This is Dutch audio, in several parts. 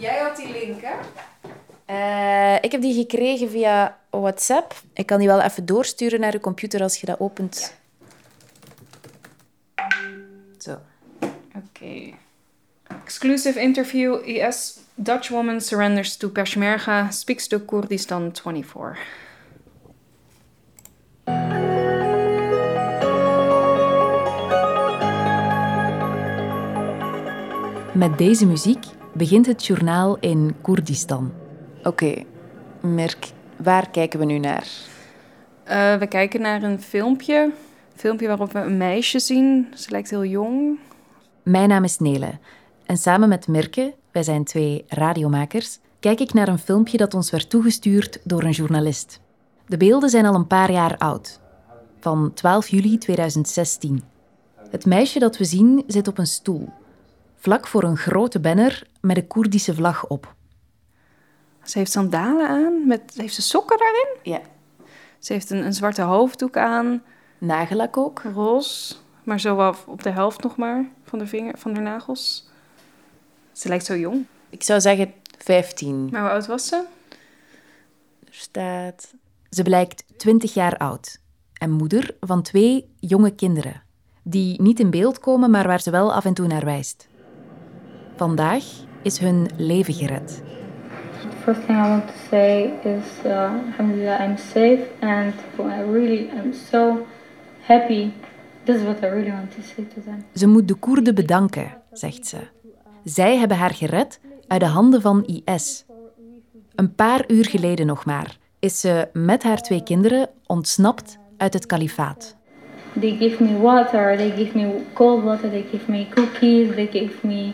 Jij had die link, hè? Eh, ik heb die gekregen via WhatsApp. Ik kan die wel even doorsturen naar je computer als je dat opent. Zo. Oké. Exclusive interview. IS Dutch woman surrenders to Peshmerga. Speaks to Kurdistan 24. Met deze muziek begint het journaal in Koerdistan. Oké, Merk, waar kijken we nu naar? Uh, we kijken naar een filmpje. Een filmpje waarop we een meisje zien. Ze lijkt heel jong. Mijn naam is Nele. En samen met Mirke, wij zijn twee radiomakers, kijk ik naar een filmpje dat ons werd toegestuurd door een journalist. De beelden zijn al een paar jaar oud. Van 12 juli 2016. Het meisje dat we zien zit op een stoel vlak voor een grote banner met een Koerdische vlag op. Ze heeft sandalen aan, met, heeft ze sokken daarin? Ja. Ze heeft een, een zwarte hoofddoek aan. Nagellak ook. Roze, maar zo op de helft nog maar van de, vinger, van de nagels. Ze lijkt zo jong. Ik zou zeggen 15. Maar hoe oud was ze? Er staat... Ze blijkt 20 jaar oud en moeder van twee jonge kinderen, die niet in beeld komen, maar waar ze wel af en toe naar wijst. Vandaag is hun leven gered. The first thing I want to say is, uh, alhamdulillah, I'm safe and I really am so happy. This is what I really want to say to them. Ze moet de Koerden bedanken, zegt ze. Zij hebben haar gered uit de handen van IS. Een paar uur geleden nog maar is ze met haar twee kinderen ontsnapt uit het kalifaat. They gave me water, they gave me cold water, they gave me cookies, they gave me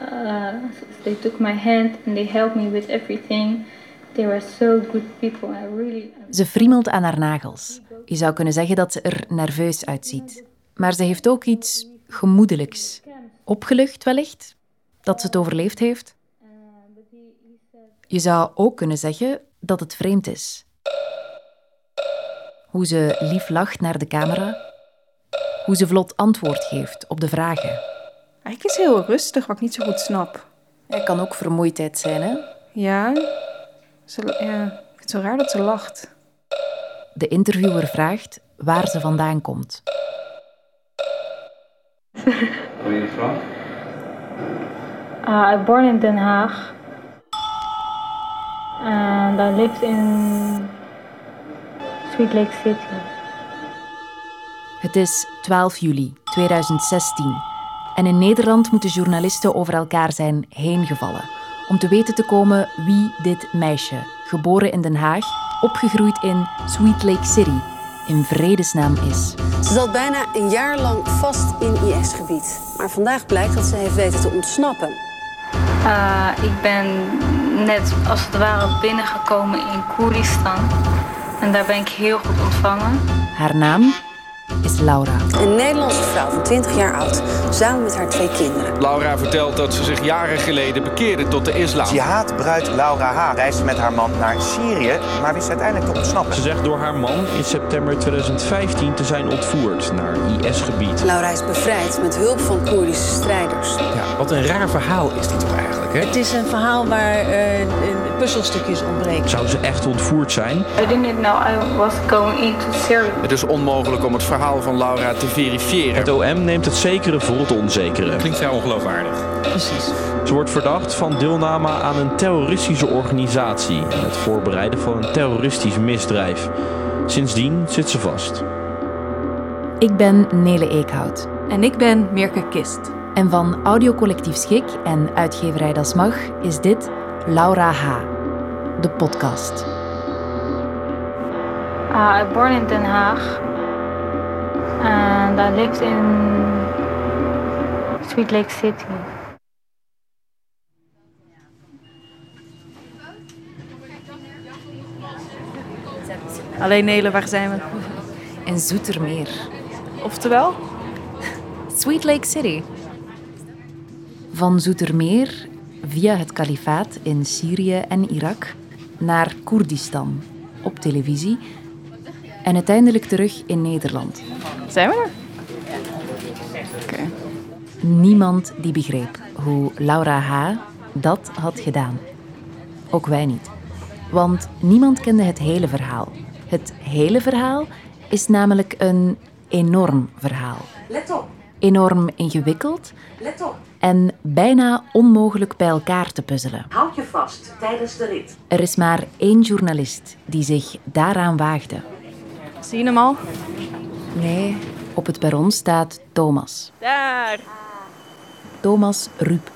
uh, they took my hand and they helped me with everything. They were so good people. I really... Ze friemelt aan haar nagels. Je zou kunnen zeggen dat ze er nerveus uitziet. Maar ze heeft ook iets gemoedelijks. Opgelucht wellicht, dat ze het overleefd heeft. Je zou ook kunnen zeggen dat het vreemd is. Hoe ze lief lacht naar de camera. Hoe ze vlot antwoord geeft op de vragen. Eigenlijk is heel rustig, wat ik niet zo goed snap. Het kan ook vermoeidheid zijn, hè? Ja. Ze, ja. Ik vind het zo raar dat ze lacht. De interviewer vraagt waar ze vandaan komt. Where are you from? Uh, I born in Den Haag. And I lived in Sweet Lake City. Het is 12 juli 2016 en in Nederland moeten journalisten over elkaar zijn heengevallen om te weten te komen wie dit meisje, geboren in Den Haag, opgegroeid in Sweet Lake City, in vredesnaam is. Ze zat bijna een jaar lang vast in IS-gebied. Maar vandaag blijkt dat ze heeft weten te ontsnappen. Uh, ik ben net als het ware binnengekomen in Koerdistan. En daar ben ik heel goed ontvangen. Haar naam is Laura. Een Nederlandse vrouw van 20 jaar oud, samen met haar twee kinderen. Laura vertelt dat ze zich jaren geleden bekeerde tot de islam. Jihad-bruid Laura H. reisde met haar man naar Syrië, maar wist uiteindelijk te ontsnappen. Ze zegt door haar man in september 2015 te zijn ontvoerd naar IS-gebied. Laura is bevrijd met hulp van Koerdische strijders. Ja, wat een raar verhaal is dit toch eigenlijk, hè? Het is een verhaal waar uh, puzzelstukjes ontbreken. Zou ze echt ontvoerd zijn? I didn't know I was going into Syria. Het is onmogelijk om het verhaal van Laura te verifiëren. Het OM neemt het zekere voor het onzekere. Klinkt vrij ongeloofwaardig. Precies. Ze wordt verdacht van deelname aan een terroristische organisatie en het voorbereiden van een terroristisch misdrijf. Sindsdien zit ze vast. Ik ben Nele Eekhout. En ik ben Mirke Kist. En van Audiocollectief Schik en uitgeverij Das Mag is dit Laura H., de podcast. Uh, born in Den Haag. And I lived in Sweet Lake City. Alleen Nele, waar zijn we? In Zoetermeer. Oftewel? Sweet Lake City. Van Zoetermeer via het kalifaat in Syrië en Irak naar Koerdistan op televisie en uiteindelijk terug in Nederland. Zijn we er? Oké. Niemand die begreep hoe Laura H., dat had gedaan. Ook wij niet. Want niemand kende het hele verhaal. Het hele verhaal is namelijk een enorm verhaal. Let op, Enorm ingewikkeld let op. en bijna onmogelijk bij elkaar te puzzelen. Houd je vast tijdens de rit. Er is maar één journalist die zich daaraan waagde. Zie je hem al? Nee, op het perron staat Thomas. Daar. Thomas Rup.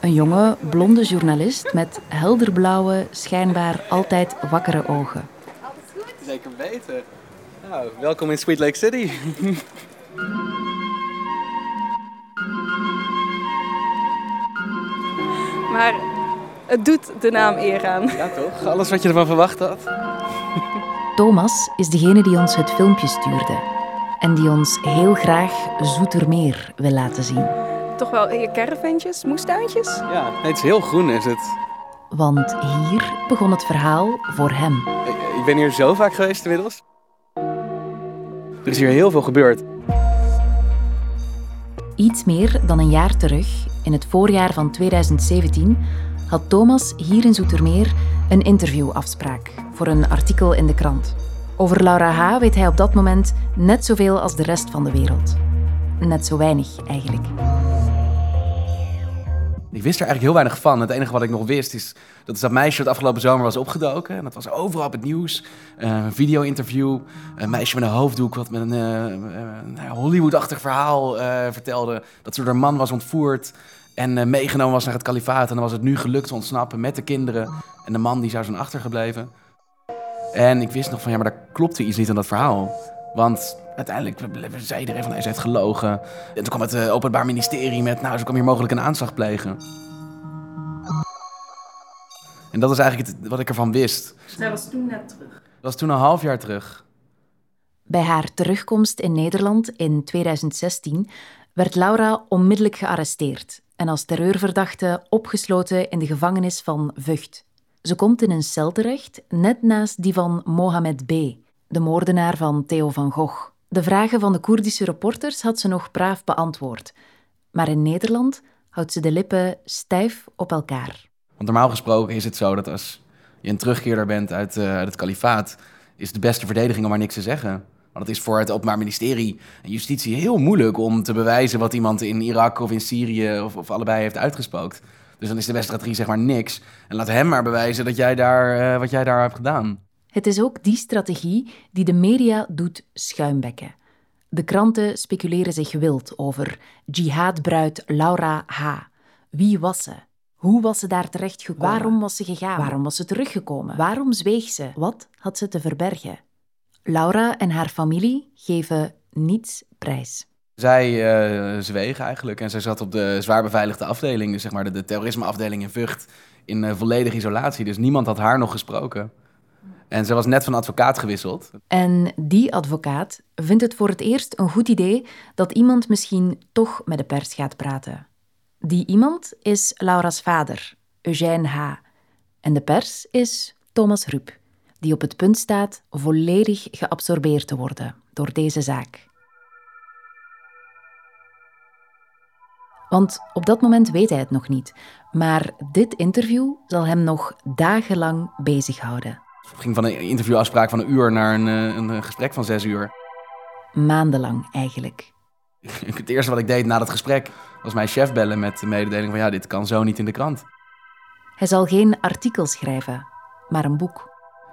Een jonge, blonde journalist met helderblauwe, schijnbaar altijd wakkere ogen. Zeker weten. Nou, welkom in Sweet Lake City. Maar het doet de naam eer aan. Ja, toch? Alles wat je ervan verwacht had. Thomas is degene die ons het filmpje stuurde en die ons heel graag Zoetermeer wil laten zien. Toch wel je caravantjes, moestuintjes? Ja, het is heel groen is het. Want hier begon het verhaal voor hem. Ik, ik ben hier zo vaak geweest inmiddels. Er is hier heel veel gebeurd. Iets meer dan een jaar terug, in het voorjaar van 2017, had Thomas hier in Zoetermeer een interviewafspraak voor een artikel in de krant. Over Laura H. weet hij op dat moment net zoveel als de rest van de wereld. Net zo weinig eigenlijk. Ik wist er eigenlijk heel weinig van. Het enige wat ik nog wist is dat dat meisje dat afgelopen zomer was opgedoken. En dat was overal op het nieuws. Eh, een video-interview. Een meisje met een hoofddoek wat met een eh, eh, Hollywood-achtig verhaal vertelde. Dat ze door haar man was ontvoerd en meegenomen was naar het kalifaat. En dan was het nu gelukt te ontsnappen met de kinderen. En de man die zou zijn achtergebleven. En ik wist nog van ja, maar daar klopte iets niet aan dat verhaal. Want uiteindelijk zei iedereen van, hij heeft gelogen. En toen kwam het eh, Openbaar Ministerie met, nou, ze kwam hier mogelijk een aanslag plegen. En dat is eigenlijk het, wat ik ervan wist. Zij was toen net terug. Dat was toen een half jaar terug. Bij haar terugkomst in Nederland in 2016 werd Laura onmiddellijk gearresteerd en als terreurverdachte opgesloten in de gevangenis van Vught. Ze komt in een cel terecht, net naast die van Mohamed B., de moordenaar van Theo van Gogh. De vragen van de Koerdische reporters had ze nog braaf beantwoord. Maar in Nederland houdt ze de lippen stijf op elkaar. Want normaal gesproken is het zo dat als je een terugkeerder bent uit, eh, het kalifaat, is de beste verdediging om maar niks te zeggen. Want het is voor het Openbaar Ministerie en Justitie heel moeilijk om te bewijzen wat iemand in Irak of in Syrië of, of allebei heeft uitgespookt. Dus dan is de beste strategie zeg maar niks. En laat hem maar bewijzen dat jij daar, eh, wat jij daar hebt gedaan. Het is ook die strategie die de media doet schuimbekken. De kranten speculeren zich wild over jihadbruid Laura H. Wie was ze? Hoe was ze daar terechtgekomen? Waarom was ze gegaan? Waarom was ze teruggekomen? Waarom zweeg ze? Wat had ze te verbergen? Laura en haar familie geven niets prijs. Zij eh zweeg eigenlijk en zij zat op de zwaar beveiligde afdeling, dus zeg maar de, de terrorismeafdeling in Vught, in eh, volledige isolatie. Dus niemand had haar nog gesproken. En ze was net van advocaat gewisseld. En die advocaat vindt het voor het eerst een goed idee dat iemand misschien toch met de pers gaat praten. Die iemand is Laura's vader, Eugène H. En de pers is Thomas Rup, die op het punt staat volledig geabsorbeerd te worden door deze zaak. Want op dat moment weet hij het nog niet, maar dit interview zal hem nog dagenlang bezighouden. Het ging van een interviewafspraak van een uur naar een, eh, een gesprek van zes uur. Maandenlang eigenlijk. Het eerste wat ik deed na dat gesprek was mijn chef bellen met de mededeling van ja, dit kan zo niet in de krant. Hij zal geen artikel schrijven, maar een boek.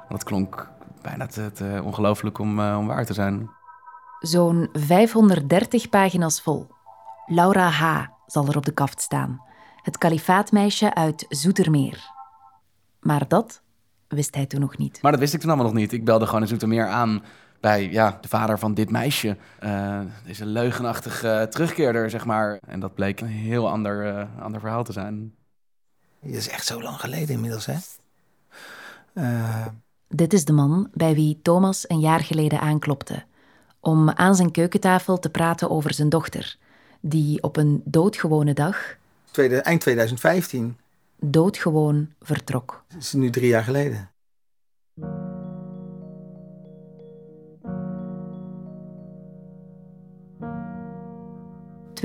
Dat klonk bijna te, te ongelooflijk om, eh, om waar te zijn. Zo'n 530 pagina's vol. Laura H. zal er op de kaft staan. Het kalifaatmeisje uit Zoetermeer. Maar dat wist hij toen nog niet. Maar dat wist ik toen allemaal nog niet. Ik belde gewoon in Zoetermeer aan bij ja, de vader van dit meisje. Eh deze leugenachtige terugkeerder, zeg maar. En dat bleek een heel ander, eh, ander verhaal te zijn. Dat is echt zo lang geleden inmiddels, hè? Eh, Dit is de man bij wie Thomas een jaar geleden aanklopte. Om aan zijn keukentafel te praten over zijn dochter. Die op een doodgewone dag, tweede, eind 2015. doodgewoon vertrok. Dat is nu drie jaar geleden. ...2015.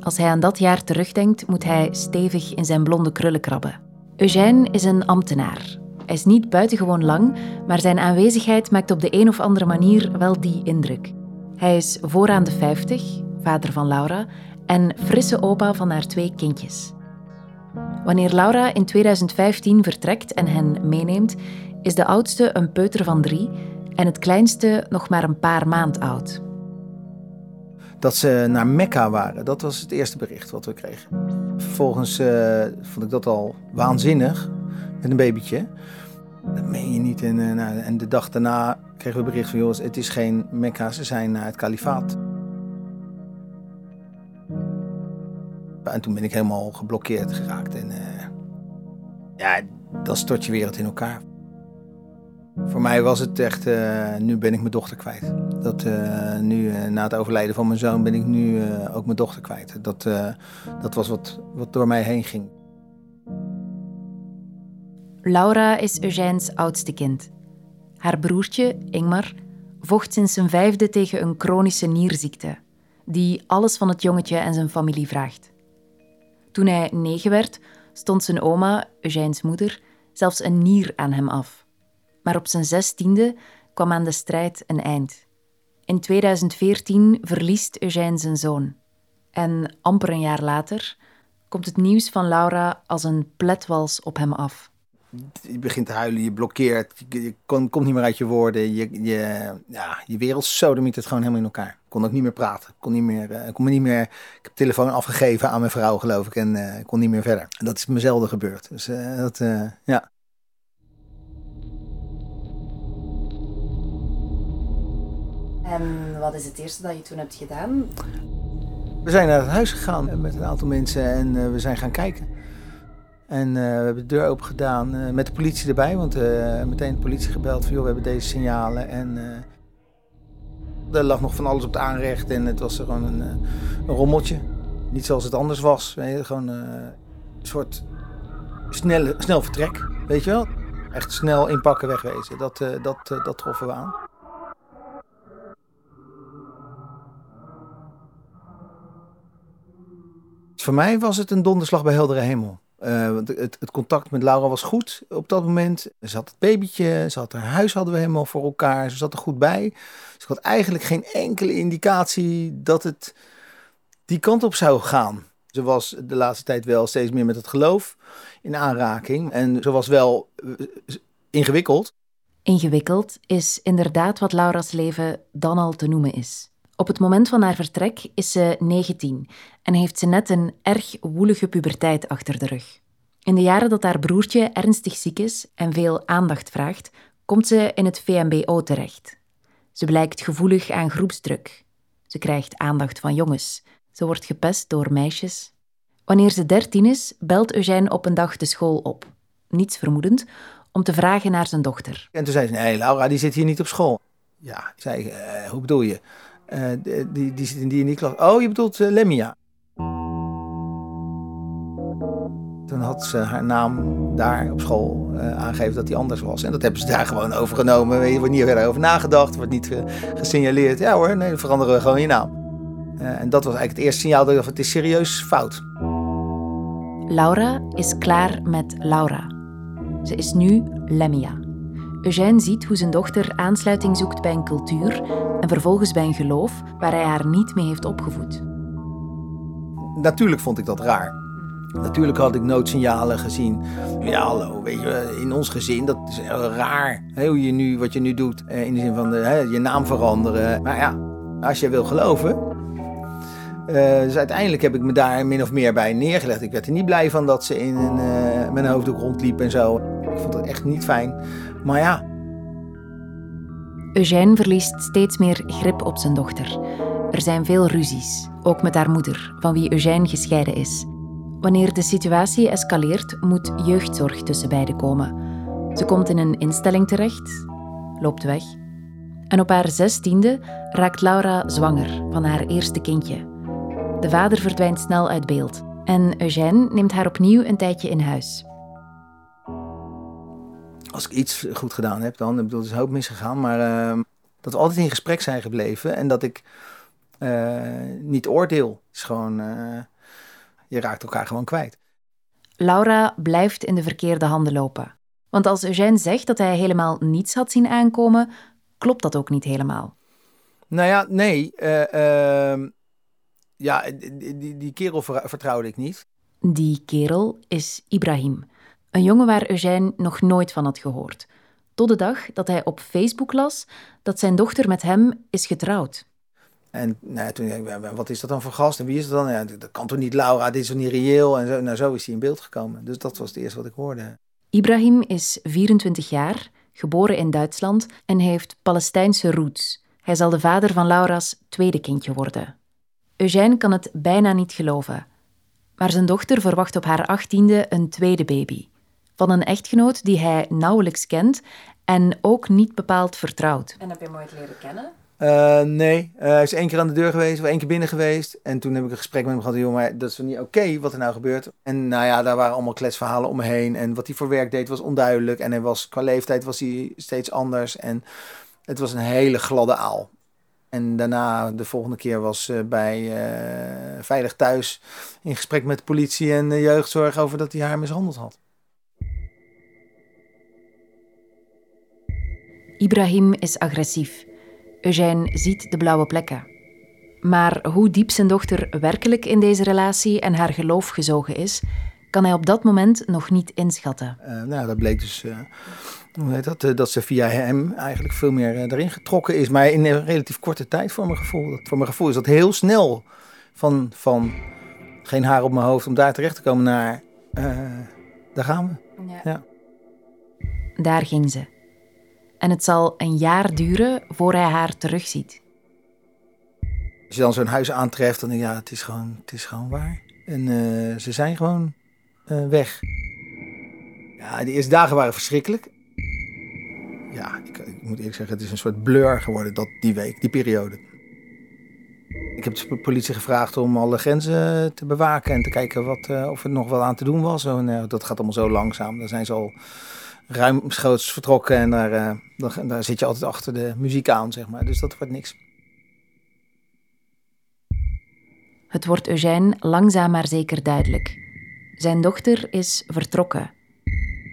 Als hij aan dat jaar terugdenkt, moet hij stevig in zijn blonde krullen krabben. Eugène is een ambtenaar. Hij is niet buitengewoon lang, maar zijn aanwezigheid maakt op de een of andere manier wel die indruk. Hij is vooraan de 50, vader van Laura, en frisse opa van haar twee kindjes. Wanneer Laura in 2015 vertrekt en hen meeneemt, is de oudste een peuter van drie en het kleinste nog maar een paar maand oud. Dat ze naar Mekka waren, dat was het eerste bericht wat we kregen. Vervolgens uh, vond ik dat al waanzinnig, met een babytje. Dat meen je niet. En, nou, en de dag daarna kregen we bericht van, joh, het is geen Mekka, ze zijn naar het kalifaat. En toen ben ik helemaal geblokkeerd geraakt. En uh, ja, dan stort je wereld in elkaar. Voor mij was het echt, uh, nu ben ik mijn dochter kwijt. Dat, nu, na het overlijden van mijn zoon, ben ik nu ook mijn dochter kwijt. Dat, dat was wat, wat door mij heen ging. Laura is Eugène's oudste kind. Haar broertje, Ingmar, vocht sinds zijn vijfde tegen een chronische nierziekte, die alles van het jongetje en zijn familie vraagt. Toen hij negen werd, stond zijn oma, Eugène's moeder, zelfs een nier aan hem af. Maar op zijn zestiende kwam aan de strijd een eind. In 2014 verliest Eugène zijn zoon. En amper een jaar later komt het nieuws van Laura als een pletwals op hem af je begint te huilen, je blokkeert, je, komt niet meer uit je woorden. Je, je, ja, je wereld sodemiet het gewoon helemaal in elkaar. Ik kon ook niet meer praten. kon niet meer, uh, kon me niet meer, ik heb de telefoon afgegeven aan mijn vrouw, geloof ik, en uh, kon niet meer verder. En dat is me zelden gebeurd. Dus uh, dat, ja. En wat is het eerste dat je toen hebt gedaan? We zijn naar het huis gegaan met een aantal mensen en we zijn gaan kijken. En uh, we hebben de deur open gedaan uh, met de politie erbij, want uh, meteen de politie gebeld van joh, we hebben deze signalen. En er lag nog van alles op de aanrecht en het was gewoon een, een rommeltje. Niet zoals het anders was, gewoon een soort snelle, snel vertrek, weet je wel. Echt snel inpakken, wegwezen, dat, dat, dat troffen we aan. Voor mij was het een donderslag bij heldere hemel. Uh, het, het, contact met Laura was goed op dat moment. Ze had het babytje, ze had haar huis hadden we helemaal voor elkaar. Ze zat er goed bij. Dus had eigenlijk geen enkele indicatie dat het die kant op zou gaan. Ze was de laatste tijd wel steeds meer met het geloof in aanraking. En ze was wel uh, ingewikkeld. Ingewikkeld is inderdaad wat Laura's leven dan al te noemen is. Op het moment van haar vertrek is ze 19 en heeft ze net een erg woelige puberteit achter de rug. In de jaren dat haar broertje ernstig ziek is en veel aandacht vraagt, komt ze in het VMBO terecht. Ze blijkt gevoelig aan groepsdruk. Ze krijgt aandacht van jongens. Ze wordt gepest door meisjes. Wanneer ze dertien is, belt Eugène op een dag de school op. Niets vermoedend, om te vragen naar zijn dochter. En toen zei ze, nee Laura, die zit hier niet op school. Ja, ik zei, uh, hoe bedoel je? Uh, die, die zit in die en die klas. Oh, je bedoelt uh, Lemmia. Toen had ze haar naam daar op school uh, aangegeven dat hij anders was. En dat hebben ze daar gewoon overgenomen. Er wordt niet verder over nagedacht, wordt niet gesignaleerd. Ja hoor, nee, dan veranderen we gewoon je naam. en dat was eigenlijk het eerste signaal dat het is serieus fout. Laura is klaar met Laura. Ze is nu Lemmia. Eugène ziet hoe zijn dochter aansluiting zoekt bij een cultuur en vervolgens bij een geloof waar hij haar niet mee heeft opgevoed. Natuurlijk vond ik dat raar. Natuurlijk had ik noodsignalen gezien. Ja, hallo, weet je, in ons gezin, dat is raar. Hoe je nu, wat je nu doet, eh, in de zin van hè, je naam veranderen. Maar ja, als je wil geloven. Uh, dus uiteindelijk heb ik me daar min of meer bij neergelegd. Ik werd er niet blij van dat ze in uh, met een hoofddoek rondliep en zo. Ik vond het echt niet fijn. Maar ja. Eugène verliest steeds meer grip op zijn dochter. Er zijn veel ruzies, ook met haar moeder, van wie Eugène gescheiden is. Wanneer de situatie escaleert, moet jeugdzorg tussen beiden komen. Ze komt in een instelling terecht, loopt weg. En op haar zestiende raakt Laura zwanger van haar eerste kindje. De vader verdwijnt snel uit beeld en Eugène neemt haar opnieuw een tijdje in huis als ik iets goed gedaan heb, dan bedoel, er is een hoop misgegaan, maar uh, dat we altijd in gesprek zijn gebleven en dat ik uh, niet oordeel. Het is gewoon, uh, je raakt elkaar gewoon kwijt. Laura blijft in de verkeerde handen lopen. Want als Eugène zegt dat hij helemaal niets had zien aankomen, klopt dat ook niet helemaal. Nou ja, nee. eh, ehm, ja, die, die, kerel ver- vertrouwde ik niet. Die kerel is Ibrahim, een jongen waar Eugène nog nooit van had gehoord. Tot de dag dat hij op Facebook las dat zijn dochter met hem is getrouwd. En nou, ja, toen dacht ik, "Wa- wa- wat is dat dan voor gast en wie is het dan? Ja, dat kan toch niet, Laura, dit is toch niet reëel? En zo, nou, zo is hij in beeld gekomen. Dus dat was het eerste wat ik hoorde. Ibrahim is 24 jaar, geboren in Duitsland en heeft Palestijnse roots. Hij zal de vader van Laura's tweede kindje worden. Eugène kan het bijna niet geloven. Maar zijn dochter verwacht op haar achttiende een tweede baby. Van een echtgenoot die hij nauwelijks kent en ook niet bepaald vertrouwt. En heb je hem ooit leren kennen? Eh, nee, Eh, hij is één keer aan de deur geweest, of één keer binnen geweest. En toen heb ik een gesprek met hem gehad. Maar dat is niet oké wat er nou gebeurt. En nou ja, daar waren allemaal kletsverhalen om me heen. En wat hij voor werk deed was onduidelijk. En hij was, qua leeftijd was hij steeds anders. En het was een hele gladde aal. En daarna, de volgende keer was eh, bij Veilig Thuis in gesprek met de politie en de jeugdzorg over dat hij haar mishandeld had. Ibrahim is agressief. Eugène ziet de blauwe plekken. Maar hoe diep zijn dochter werkelijk in deze relatie en haar geloof gezogen is, kan hij op dat moment nog niet inschatten. Eh, nou, dat bleek dus eh, hoe heet dat, eh, dat ze via hem eigenlijk veel meer erin getrokken is. Maar in een relatief korte tijd voor mijn gevoel. Dat, voor mijn gevoel is dat heel snel van, van geen haar op mijn hoofd om daar terecht te komen naar daar gaan we. Ja. Daar ging ze. En het zal een jaar duren voor hij haar terugziet. Als je dan zo'n huis aantreft, dan denk je, ja, het is gewoon, het is gewoon waar. En eh, ze zijn gewoon eh, weg. Ja, de eerste dagen waren verschrikkelijk. Ja, ik, ik moet eerlijk zeggen, het is een soort blur geworden, dat, die week, die periode. Ik heb de politie gevraagd om alle grenzen te bewaken en te kijken wat, eh, of er nog wel aan te doen was. En, dat gaat allemaal zo langzaam. Dan zijn ze al ruimschoots vertrokken en daar, eh, daar, zit je altijd achter de muziek aan, zeg maar. Dus dat wordt niks. Het wordt Eugène langzaam maar zeker duidelijk. Zijn dochter is vertrokken.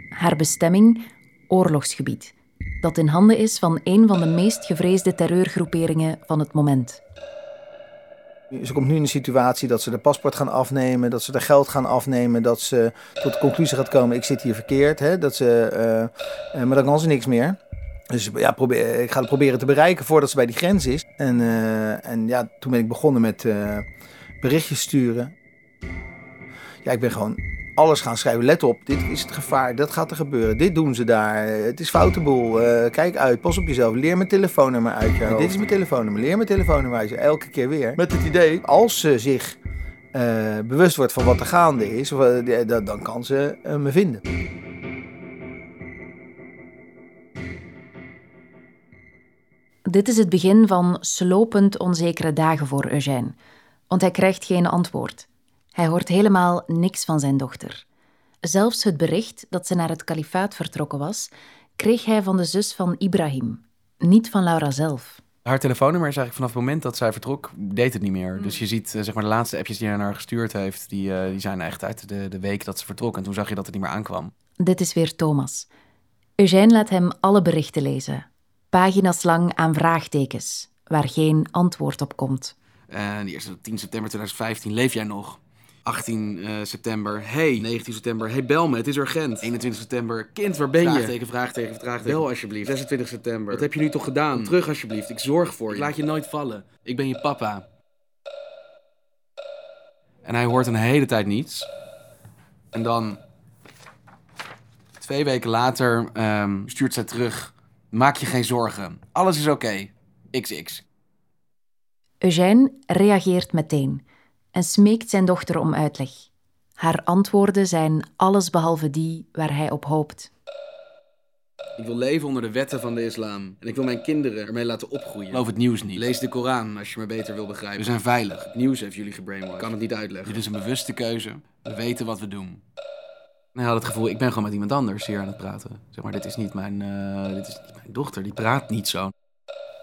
Haar bestemming oorlogsgebied, dat in handen is van een van de meest gevreesde terreurgroeperingen van het moment. Ze komt nu in de situatie dat ze de paspoort gaan afnemen, dat ze de geld gaan afnemen, dat ze tot de conclusie gaat komen: ik zit hier verkeerd. Hè? Dat ze, eh, eh, maar dan kan ze niks meer. Dus ja, probeer, ik ga het proberen te bereiken voordat ze bij die grens is. En, eh, en ja, toen ben ik begonnen met berichtjes sturen. Ja, ik ben gewoon alles gaan schrijven. Let op, dit is het gevaar, dat gaat er gebeuren. Dit doen ze daar, het is foute boel. Eh, kijk uit, pas op jezelf. Leer mijn telefoonnummer uit je hoofd. Dit is mijn telefoonnummer, leer mijn telefoonnummer uit je Elke keer weer. Met het idee, als ze zich eh, bewust wordt van wat er gaande is, of, eh, dan- kan ze me vinden. Dit is het begin van slopend onzekere dagen voor Eugène, want hij krijgt geen antwoord. Hij hoort helemaal niks van zijn dochter. Zelfs het bericht dat ze naar het kalifaat vertrokken was, kreeg hij van de zus van Ibrahim, niet van Laura zelf. Haar telefoonnummer is eigenlijk vanaf het moment dat zij vertrok, deed het niet meer. Dus je ziet, eh, zeg maar, de laatste appjes die hij naar haar gestuurd heeft, die, eh, die zijn echt uit de, de week dat ze vertrok. En toen zag je dat het niet meer aankwam. Dit is weer Thomas. Eugène laat hem alle berichten lezen. Pagina's lang aan vraagtekens, waar geen antwoord op komt. En die eerste 10 september 2015, leef jij nog? 18 eh, september, hey. 19 september, hey, bel me, het is urgent. 21 september, kind, waar ben je? Vraagteken, vraagteken, vraagteken. Bel alsjeblieft. 26 september, wat heb je nu toch gedaan? Kom terug alsjeblieft, ik zorg voor je. Ik laat je nooit vallen. Ik ben je papa. En hij hoort een hele tijd niets. En dan, twee weken later, ehm, stuurt zij terug. Maak je geen zorgen. Alles is oké. XX. Eugène reageert meteen en smeekt zijn dochter om uitleg. Haar antwoorden zijn allesbehalve die waar hij op hoopt. Ik wil leven onder de wetten van de islam. En ik wil mijn kinderen ermee laten opgroeien. Geloof het nieuws niet. Lees de Koran als je me beter wil begrijpen. We zijn veilig. Het nieuws heeft jullie gebrainwashed. Ik kan het niet uitleggen. Dit is een bewuste keuze. We weten wat we doen. En hij had het gevoel, ik ben gewoon met iemand anders hier aan het praten. Zeg maar, dit is niet mijn, eh, dit is niet mijn dochter. Die praat niet zo.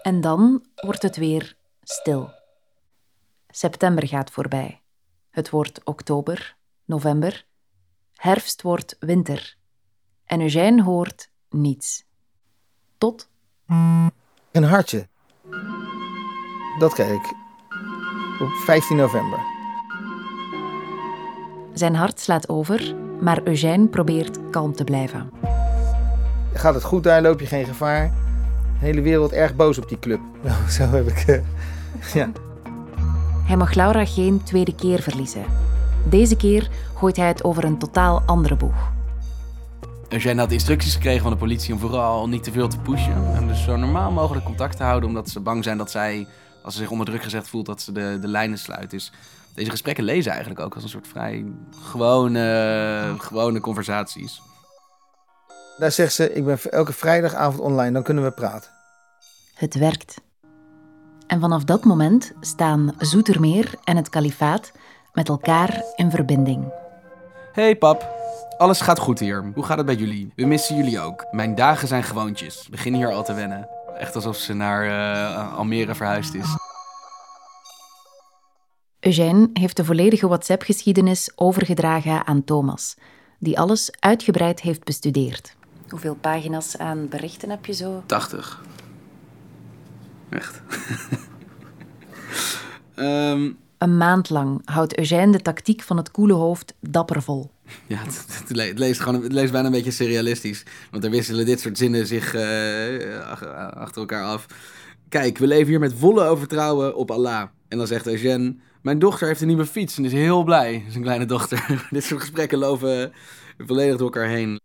En dan wordt het weer stil. September gaat voorbij. Het wordt oktober, november. Herfst wordt winter. En Eugène hoort niets. Tot. Een hartje. Dat kreeg ik op 15 november. Zijn hart slaat over, maar Eugène probeert kalm te blijven. Gaat het goed daar, loop je geen gevaar. De hele wereld erg boos op die club. Zo heb ik. Uh, ja. Hij mag Laura geen tweede keer verliezen. Deze keer gooit hij het over een totaal andere boeg. Eugène had instructies gekregen van de politie om vooral niet te veel te pushen. En dus zo normaal mogelijk contact te houden, omdat ze bang zijn dat zij, als ze zich onder druk gezet voelt, dat ze de, de lijnen sluit. Dus deze gesprekken lezen eigenlijk ook als een soort vrij gewone, gewone conversaties. Daar zegt ze, ik ben elke vrijdagavond online, dan kunnen we praten. Het werkt. En vanaf dat moment staan Zoetermeer en het kalifaat met elkaar in verbinding. Hey pap, alles gaat goed hier. Hoe gaat het bij jullie? We missen jullie ook. Mijn dagen zijn gewoontjes. Begin hier al te wennen. Echt alsof ze naar uh, Almere verhuisd is. Eugène heeft de volledige WhatsApp-geschiedenis overgedragen aan Thomas, die alles uitgebreid heeft bestudeerd. Hoeveel pagina's aan berichten heb je zo? 80. Echt. um... Een maand lang houdt Eugène de tactiek van het koele hoofd dapper vol. Ja, het, het, leest gewoon, het leest bijna een beetje surrealistisch. Want er wisselen dit soort zinnen zich uh, achter elkaar af. Kijk, we leven hier met volle overtrouwen op Allah. En dan zegt Eugène... Mijn dochter heeft een nieuwe fiets en is heel blij. Zijn kleine dochter. dit soort gesprekken lopen volledig door elkaar heen.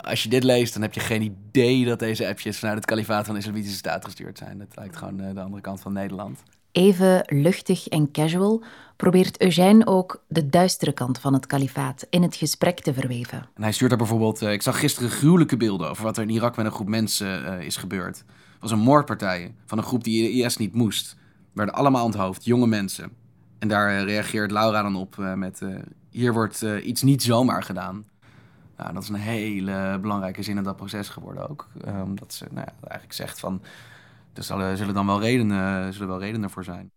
Als je dit leest, dan heb je geen idee dat deze appjes vanuit het kalifaat van de Islamitische Staat gestuurd zijn. Het lijkt gewoon de andere kant van Nederland. Even luchtig en casual probeert Eugène ook de duistere kant van het kalifaat in het gesprek te verweven. En hij stuurt daar bijvoorbeeld... Uh, ik zag gisteren gruwelijke beelden over wat er in Irak met een groep mensen uh, is gebeurd. Het was een moordpartij van een groep die de IS niet moest. Werden allemaal onthoofd, jonge mensen. En daar reageert Laura dan op met... hier wordt iets niet zomaar gedaan. Nou, dat is een hele belangrijke zin in dat proces geworden ook. Omdat ze nou ja, eigenlijk zegt van... Er zullen, zullen dan wel redenen, zullen wel redenen voor zijn.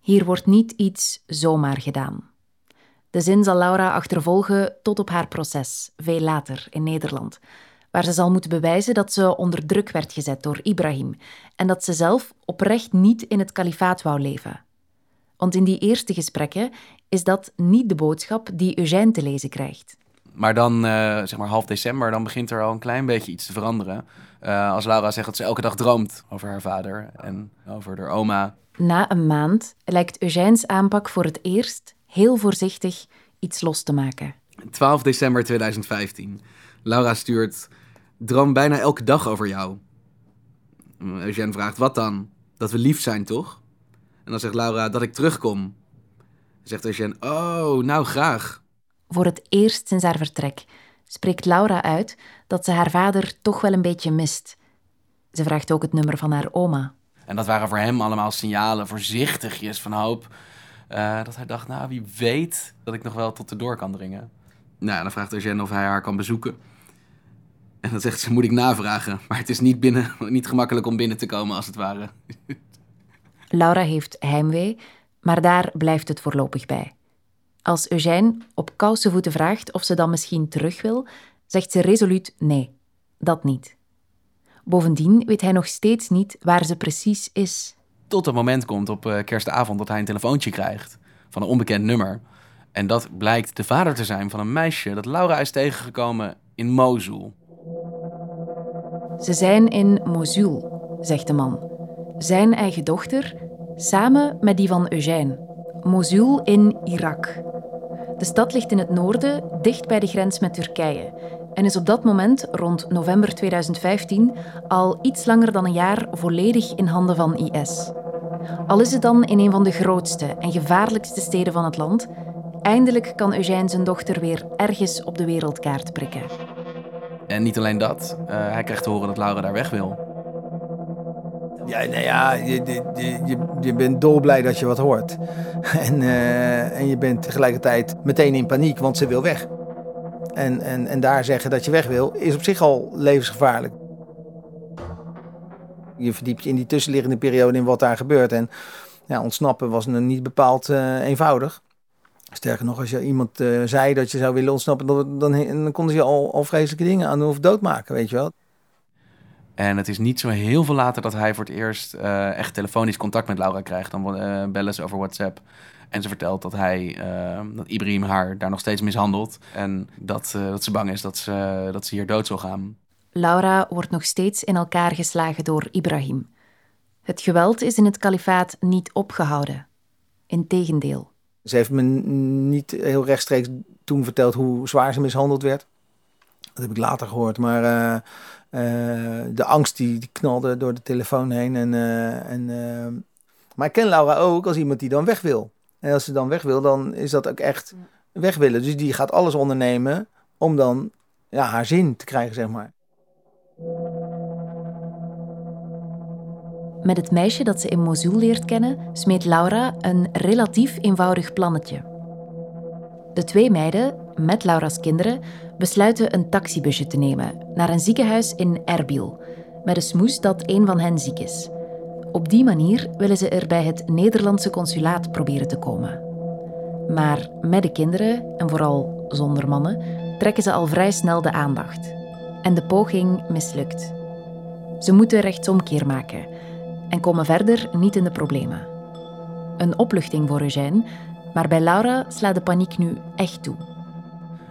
Hier wordt niet iets zomaar gedaan. De zin zal Laura achtervolgen tot op haar proces, veel later in Nederland, waar ze zal moeten bewijzen dat ze onder druk werd gezet door Ibrahim en dat ze zelf oprecht niet in het kalifaat wou leven. Want in die eerste gesprekken is dat niet de boodschap die Eugène te lezen krijgt. Maar dan, uh, zeg maar half december, dan begint er al een klein beetje iets te veranderen. Uh, als Laura zegt dat ze elke dag droomt over haar vader en over haar oma. Na een maand lijkt Eugène's aanpak voor het eerst heel voorzichtig iets los te maken. 12 december 2015. Laura stuurt: Droom bijna elke dag over jou. Eugène vraagt: Wat dan? Dat we lief zijn, toch? En dan zegt Laura: Dat ik terugkom. Zegt Eugène: Oh, nou graag. Voor het eerst sinds haar vertrek spreekt Laura uit dat ze haar vader toch wel een beetje mist. Ze vraagt ook het nummer van haar oma. En dat waren voor hem allemaal signalen, voorzichtigjes van hoop. Uh, dat hij dacht, nou, wie weet dat ik nog wel tot de door kan dringen. Nou, dan vraagt Eugène of hij haar kan bezoeken. En dan zegt ze, moet ik navragen. Maar het is niet, binnen, niet gemakkelijk om binnen te komen, als het ware. Laura heeft heimwee, maar daar blijft het voorlopig bij. Als Eugène op kousenvoeten vraagt of ze dan misschien terug wil, zegt ze resoluut nee, dat niet. Bovendien weet hij nog steeds niet waar ze precies is. Tot het moment komt op uh, kerstavond dat hij een telefoontje krijgt van een onbekend nummer. En dat blijkt de vader te zijn van een meisje dat Laura is tegengekomen in Mosul. Ze zijn in Mosul, zegt de man. Zijn eigen dochter, samen met die van Eugène. Mosul in Irak. De stad ligt in het noorden, dicht bij de grens met Turkije en is op dat moment, rond november 2015, al iets langer dan een jaar volledig in handen van IS. Al is het dan in een van de grootste en gevaarlijkste steden van het land, eindelijk kan Eugène zijn dochter weer ergens op de wereldkaart prikken. En niet alleen dat, uh, hij krijgt te horen dat Laura daar weg wil. Ja, nou ja, je, je, je, je bent dolblij dat je wat hoort. En, uh, en je bent tegelijkertijd meteen in paniek, want ze wil weg. En, en, en daar zeggen dat je weg wil, is op zich al levensgevaarlijk. Je verdiept je in die tussenliggende periode in wat daar gebeurt. En ja, ontsnappen was niet bepaald uh, eenvoudig. Sterker nog, als je iemand uh, zei dat je zou willen ontsnappen, dan, dan, dan konden ze je al, al vreselijke dingen aan of doodmaken, weet je wel. En het is niet zo heel veel later dat hij voor het eerst uh, echt telefonisch contact met Laura krijgt. Dan uh, bellen ze over WhatsApp. En ze vertelt dat hij, uh, dat Ibrahim haar daar nog steeds mishandelt. En dat, dat ze bang is dat ze, dat ze hier dood zal gaan. Laura wordt nog steeds in elkaar geslagen door Ibrahim. Het geweld is in het kalifaat niet opgehouden. Integendeel. Ze heeft me niet heel rechtstreeks toen verteld hoe zwaar ze mishandeld werd. Dat heb ik later gehoord. Maar uh, de angst die, die, knalde door de telefoon heen. En, uh, en, maar ik ken Laura ook als iemand die dan weg wil. En als ze dan weg wil, dan is dat ook echt weg willen. Dus die gaat alles ondernemen om dan ja, haar zin te krijgen, zeg maar. Met het meisje dat ze in Mosul leert kennen, smeet Laura een relatief eenvoudig plannetje. De twee meiden, met Laura's kinderen, besluiten een taxibusje te nemen naar een ziekenhuis in Erbil, met de smoes dat een van hen ziek is. Op die manier willen ze er bij het Nederlandse consulaat proberen te komen. Maar met de kinderen, en vooral zonder mannen, trekken ze al vrij snel de aandacht. En de poging mislukt. Ze moeten rechtsomkeer maken en komen verder niet in de problemen. Een opluchting voor Eugène, maar bij Laura slaat de paniek nu echt toe.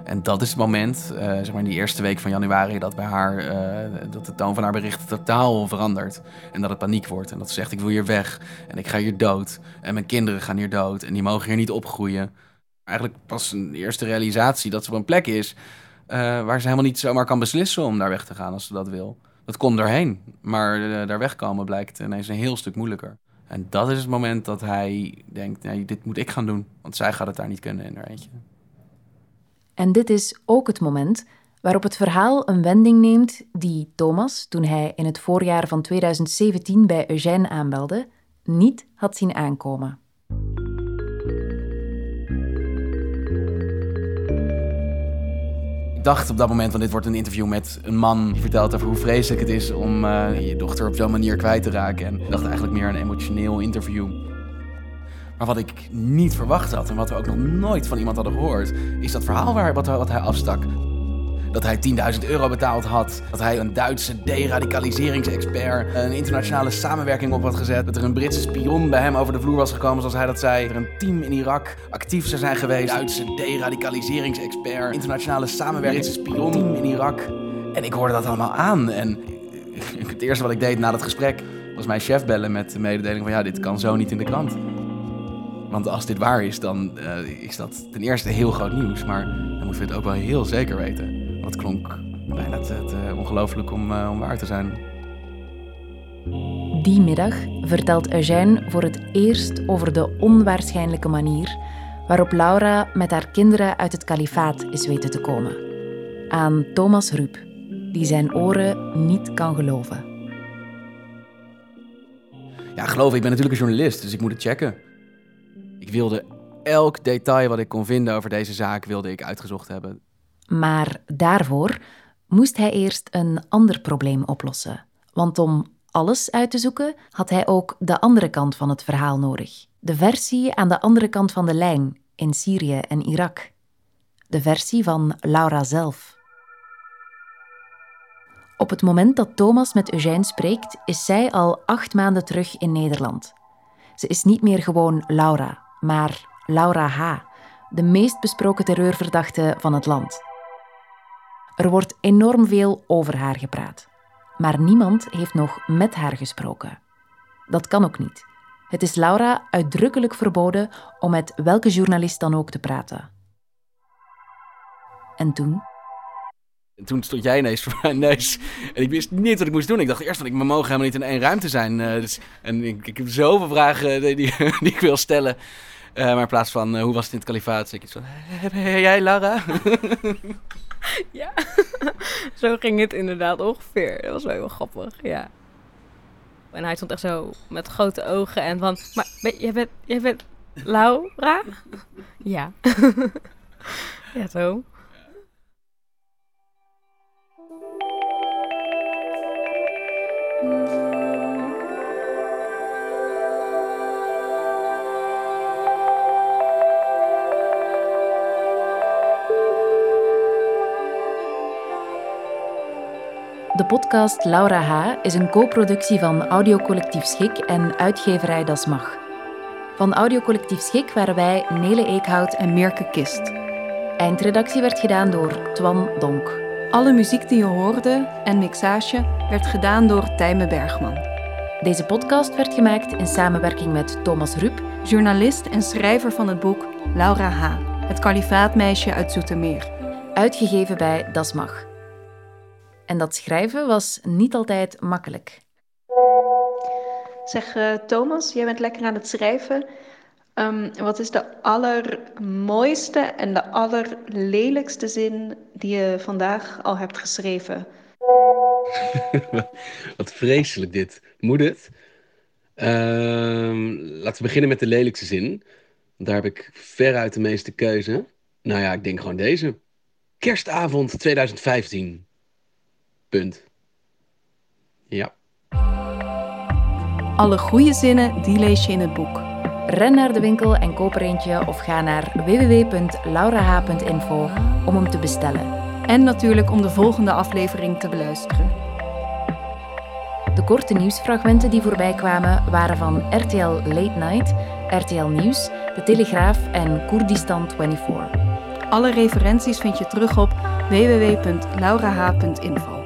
En dat is het moment, uh, zeg maar in die eerste week van januari, dat bij haar, uh, dat de toon van haar bericht totaal verandert. En dat het paniek wordt. En dat ze zegt, ik wil hier weg. En ik ga hier dood. En mijn kinderen gaan hier dood. En die mogen hier niet opgroeien. Eigenlijk pas een eerste realisatie dat ze op een plek is uh, waar ze helemaal niet zomaar kan beslissen om daar weg te gaan als ze dat wil. Dat komt erheen, maar daar wegkomen blijkt ineens een heel stuk moeilijker. En dat is het moment dat hij denkt, nee, dit moet ik gaan doen. Want zij gaat het daar niet kunnen in haar eentje. En dit is ook het moment waarop het verhaal een wending neemt die Thomas, toen hij in het voorjaar van 2017 bij Eugène aanbelde, niet had zien aankomen. Ik dacht op dat moment, want dit wordt een interview met een man die vertelt over hoe vreselijk het is om uh, je dochter op zo'n manier kwijt te raken. En ik dacht eigenlijk meer een emotioneel interview. Maar wat ik niet verwacht had en wat we ook nog nooit van iemand hadden gehoord, is dat verhaal waar, wat, wat hij afstak. Dat hij 10.000 euro betaald had. Dat hij een Duitse deradicaliseringsexpert een internationale samenwerking op had gezet. Dat er een Britse spion bij hem over de vloer was gekomen, zoals hij dat zei. Dat er een team in Irak actief zou zijn geweest. Duitse deradicaliseringsexpert, internationale samenwerking, Britse spion, team in Irak. En ik hoorde dat allemaal aan. En het eerste wat ik deed na dat gesprek was mijn chef bellen met de mededeling van ja, dit kan zo niet in de krant. Want als dit waar is, dan uh, is dat ten eerste heel groot nieuws. Maar dan moeten we het ook wel heel zeker weten. Want het klonk bijna te, te ongelooflijk om, uh, om waar te zijn. Die middag vertelt Eugène voor het eerst over de onwaarschijnlijke manier waarop Laura met haar kinderen uit het kalifaat is weten te komen. Aan Thomas Rup, die zijn oren niet kan geloven. Ja, geloof ik ben natuurlijk een journalist, dus ik moet het checken. Ik wilde elk detail wat ik kon vinden over deze zaak wilde ik uitgezocht hebben. Maar daarvoor moest hij eerst een ander probleem oplossen. Want om alles uit te zoeken had hij ook de andere kant van het verhaal nodig. De versie aan de andere kant van de lijn in Syrië en Irak. De versie van Laura zelf. Op het moment dat Thomas met Eugène spreekt, is zij al acht maanden terug in Nederland. Ze is niet meer gewoon Laura, maar Laura H., de meest besproken terreurverdachte van het land. Er wordt enorm veel over haar gepraat, maar niemand heeft nog met haar gesproken. Dat kan ook niet. Het is Laura uitdrukkelijk verboden om met welke journalist dan ook te praten. En toen? En toen stond jij ineens voor mijn neus. En ik wist niet wat ik moest doen. Ik dacht eerst dat ik, mogen helemaal niet in één ruimte zijn. Uh, dus, en ik, ik, heb zoveel vragen die, die, die ik wil stellen. Uh, maar in plaats van hoe was het in het kalifaat, zeg ik zo, hey, jij Lara? ja, zo ging het inderdaad ongeveer. Dat was wel heel grappig, ja. En hij stond echt zo met grote ogen en van, maar jij, bent, jij bent Laura? ja. ja, zo. De podcast Laura H. is een co-productie van Audiocollectief Schik en uitgeverij Das Mag. Van Audiocollectief Schik waren wij Nele Eekhout en Mirke Kist. Eindredactie werd gedaan door Twan Donk. Alle muziek die je hoorde en mixage werd gedaan door Tijme Bergman. Deze podcast werd gemaakt in samenwerking met Thomas Rup, journalist en schrijver van het boek Laura H., het kalifaatmeisje uit Zoetermeer. Uitgegeven bij Das Mag. En dat schrijven was niet altijd makkelijk. Zeg uh, Thomas, jij bent lekker aan het schrijven. Um, wat is de allermooiste en de allerlelijkste zin die je vandaag al hebt geschreven? wat vreselijk dit. Moet het? Um, laten we beginnen met de lelijkste zin. Daar heb ik veruit de meeste keuze. Nou ja, ik denk gewoon deze. Kerstavond 2015. Punt. Ja. Alle goede zinnen, die lees je in het boek. Ren naar de winkel en koop er eentje of ga naar www.laurah.info om hem te bestellen. En natuurlijk om de volgende aflevering te beluisteren. De korte nieuwsfragmenten die voorbij kwamen waren van RTL Late Night, RTL Nieuws, De Telegraaf en Koerdistan 24. Alle referenties vind je terug op www.laurah.info.